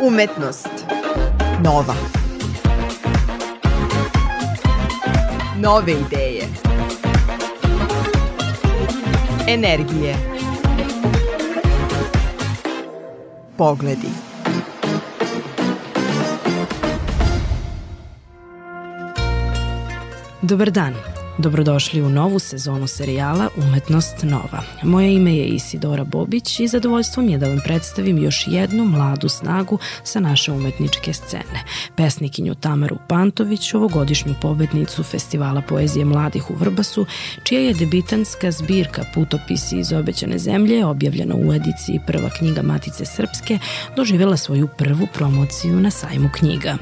Umetnost. Nova. Nove ideje. Energije. Pogledi. Dobar dan. Dobrodošli u novu sezonu serijala Umetnost Nova. Moje ime je Isidora Bobić i zadovoljstvo mi je da vam predstavim još jednu mladu snagu sa naše umetničke scene. Pesnikinju Tamaru Pantović, ovogodišnju pobednicu Festivala poezije mladih u Vrbasu, čija je debitanska zbirka Putopisi iz obećane zemlje, objavljena u ediciji Prva knjiga Matice Srpske, doživjela svoju prvu promociju na sajmu knjiga.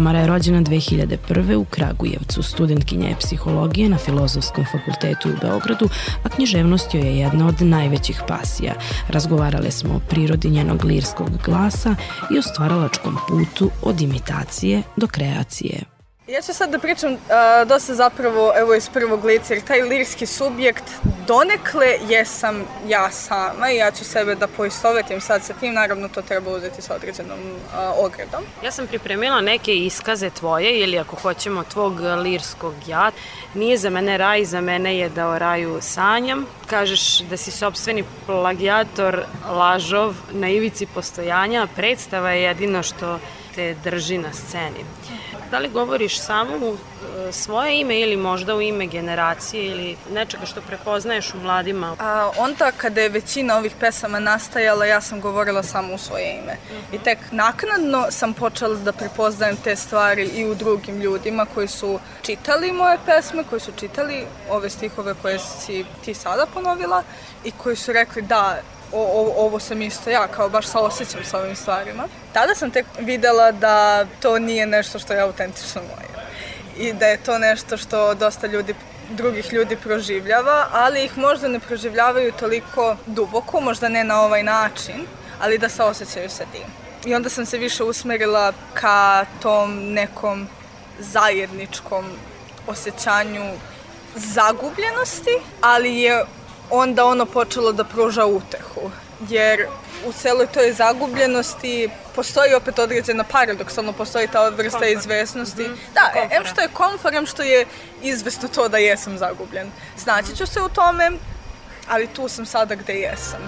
Tamara je rođena 2001. u Kragujevcu, studentkinja je psihologije na Filozofskom fakultetu u Beogradu, a književnost joj je jedna od najvećih pasija. Razgovarale smo o prirodi njenog lirskog glasa i o stvaralačkom putu od imitacije do kreacije. Ja ću sad da pričam uh, dosta zapravo evo iz prvog lica, jer taj lirski subjekt donekle jesam ja sama i ja ću sebe da poistovetim sad sa tim, naravno to treba uzeti sa određenom uh, ogradom. Ja sam pripremila neke iskaze tvoje ili ako hoćemo tvog lirskog ja. Nije za mene raj, za mene je da o raju sanjam. Kažeš da si sobstveni plagijator, lažov, na ivici postojanja, predstava je jedino što te drži na sceni da li govoriš samo u e, svoje ime ili možda u ime generacije ili nečega što prepoznaješ u mladima? A, onda kada je većina ovih pesama nastajala, ja sam govorila samo u svoje ime. Uh -huh. I tek naknadno sam počela da prepoznajem te stvari i u drugim ljudima koji su čitali moje pesme, koji su čitali ove stihove koje si ti sada ponovila i koji su rekli da, o, ovo sam isto ja, kao baš saosećam sa ovim stvarima. Tada sam tek videla da to nije nešto što je autentično moje. I da je to nešto što dosta ljudi drugih ljudi proživljava, ali ih možda ne proživljavaju toliko duboko, možda ne na ovaj način, ali da se osjećaju sa tim. I onda sam se više usmerila ka tom nekom zajedničkom osjećanju zagubljenosti, ali je onda ono počelo da pruža utehu. Jer u celoj toj zagubljenosti postoji opet određena paradoksalno, postoji ta vrsta komfort. izvesnosti. Mm -hmm. Da, Komfora. em što je komfor, em što je izvesno to da jesam zagubljen. Znaći ću se u tome, ali tu sam sada gde jesam.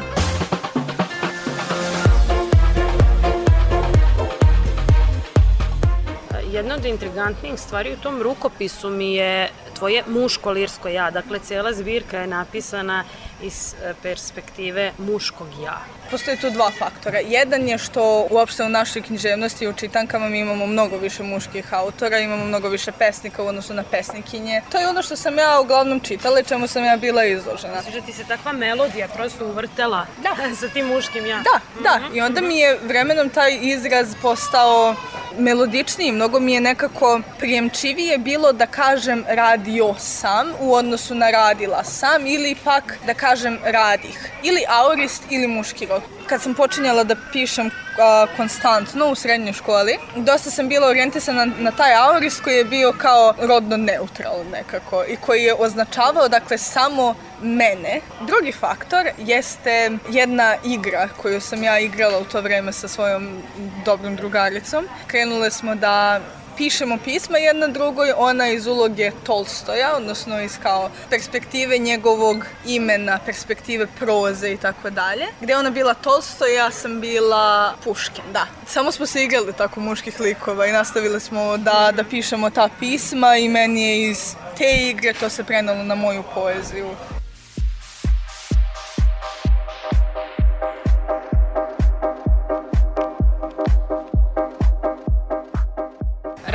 Jedna od intrigantnijih stvari u tom rukopisu mi je tvoje muško lirsko ja. Dakle, cela zbirka je napisana iz e, perspektive muškog ja. Postoje tu dva faktora. Jedan je što uopšte u našoj književnosti i u čitankama mi imamo mnogo više muških autora, imamo mnogo više pesnika u odnosu na pesnikinje. To je ono što sam ja uglavnom čitala i čemu sam ja bila izložena. Da ti se takva melodija prosto uvrtela da. sa tim muškim ja. Da, da. Mm -hmm. I onda mi je vremenom taj izraz postao melodičniji, mnogo mi je nekako prijemčivije bilo da kažem radio sam u odnosu na radila sam ili pak da kažem radih. Ili aurist ili muški rod. Kad sam počinjala da pišem a, konstantno u srednjoj školi, dosta sam bila orijentisana na, taj aurist koji je bio kao rodno neutral nekako i koji je označavao dakle samo mene. Drugi faktor jeste jedna igra koju sam ja igrala u to vreme sa svojom dobrom drugaricom. Krenule smo da pišemo pisma jedna drugoj, ona iz uloge Tolstoja, odnosno iz kao perspektive njegovog imena, perspektive proze i tako dalje. Gde ona bila Tolstoj, ja sam bila Puškin, da. Samo smo se igrali tako muških likova i nastavili smo da, da pišemo ta pisma i meni je iz te igre to se prenalo na moju poeziju.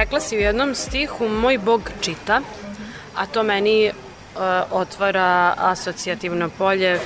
Rekla si u jednom stihu moj bog čita, a to meni uh, otvara asocijativno polje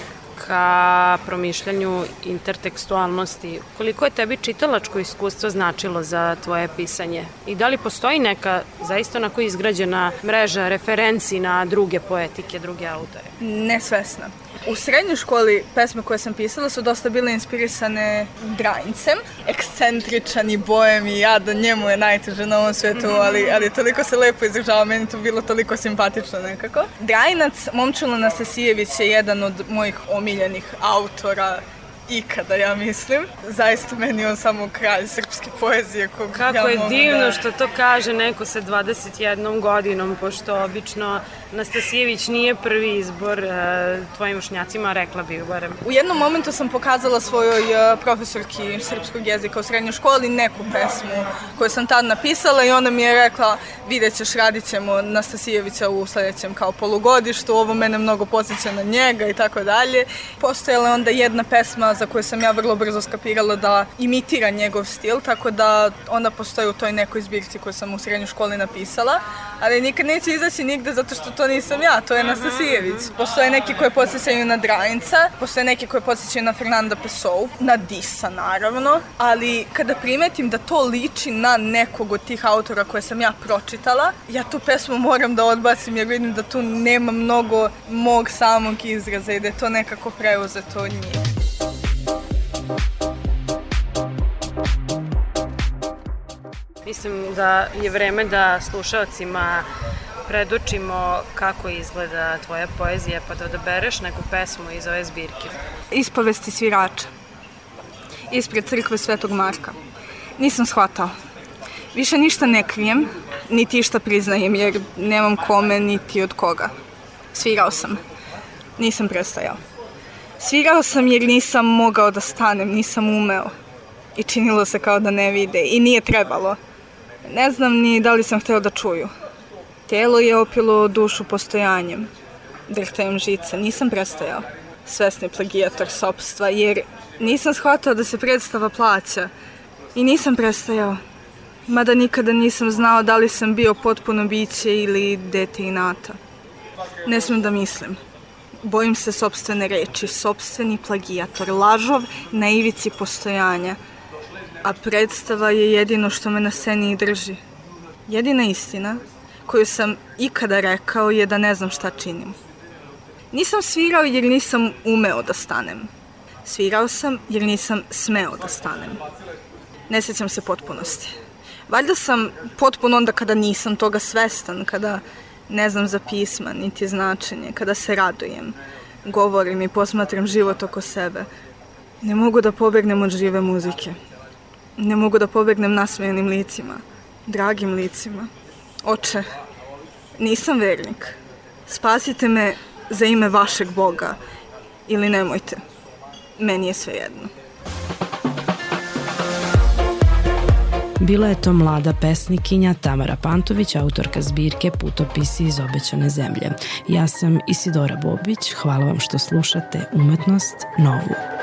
ka promišljanju intertekstualnosti. Koliko je tebi čitalačko iskustvo značilo za tvoje pisanje? I da li postoji neka zaista onako izgrađena mreža referenci na druge poetike, druge autore? Nesvesna. U srednjoj školi pesme koje sam pisala su dosta bile inspirisane Drajincem. Ekscentričan i bojem i jadan, njemu je najteže na ovom svetu, ali, ali toliko se lepo izražava, meni to bilo toliko simpatično nekako. Drajinac, Momčilo Nasasijević je jedan od mojih omiljenih autora ikada, ja mislim. Zaista meni on samo kralj srpske poezije. Kog Kako ja je mogu divno da... što to kaže neko sa 21 godinom, pošto obično Nastasijević nije prvi izbor uh, tvojim vršnjacima, rekla bih barem. U jednom momentu sam pokazala svojoj uh, profesorki srpskog jezika u srednjoj školi neku pesmu koju sam tad napisala i ona mi je rekla vidjet ćeš, radit ćemo Nastasijevića u sledećem kao polugodištu, ovo mene mnogo posjeća na njega i tako dalje. Postojala je onda jedna pesma za koju sam ja vrlo brzo skapirala da imitira njegov stil, tako da onda postoji u toj nekoj zbirci koju sam u srednjoj školi napisala, ali nikad neće izaći nigde zato što to nisam ja, to je Nastasijević. Postoje neki koje podsjećaju na Drajinca, postoje neki koje podsjećaju na Fernanda Pessoa, na Disa naravno, ali kada primetim da to liči na nekog od tih autora koje sam ja pročitala, ja tu pesmu moram da odbacim jer vidim da tu nema mnogo mog samog izraza i da je to nekako preuzeto od njih. Mislim da je vreme da slušalcima predočimo kako izgleda tvoja poezija, pa da odabereš neku pesmu iz ove zbirke. Ispovesti svirača. Ispred crkve Svetog Marka. Nisam shvatao. Više ništa ne krijem, niti išta priznajem, jer nemam kome, niti od koga. Svirao sam. Nisam prestajao. Svirao sam jer nisam mogao da stanem, nisam umeo. I činilo se kao da ne vide. I nije trebalo. Ne znam ni da li sam hteo da čuju. Telo je opilo dušu postojanjem. Drhtajem žice. Nisam prestajao. Svesni plagijator sobstva, jer nisam shvatao da se predstava plaća. I nisam prestajao. Mada nikada nisam znao da li sam bio potpuno biće ili dete inata. Ne smem da mislim. Bojim se sobstvene reči, sobstveni plagijator, lažov na ivici postojanja. A predstava je jedino što me na sceni i drži. Jedina istina koju sam ikada rekao je da ne znam šta činim. Nisam svirao jer nisam umeo da stanem. Svirao sam jer nisam smeo da stanem. Ne sećam se potpunosti. Valjda sam potpuno onda kada nisam toga svestan, kada ne znam za pisma, niti značenje, kada se radujem, govorim i posmatram život oko sebe. Ne mogu da pobegnem od žive muzike. Ne mogu da pobegnem nasmejenim licima, dragim licima. Oče, nisam vernik. Spasite me za ime vašeg Boga ili nemojte. Meni je sve jedno. Bila je to mlada pesnikinja Tamara Pantović, autorka zbirke Putopisi iz obećane zemlje. Ja sam Isidora Bobić, hvala vam što slušate Umetnost Novu.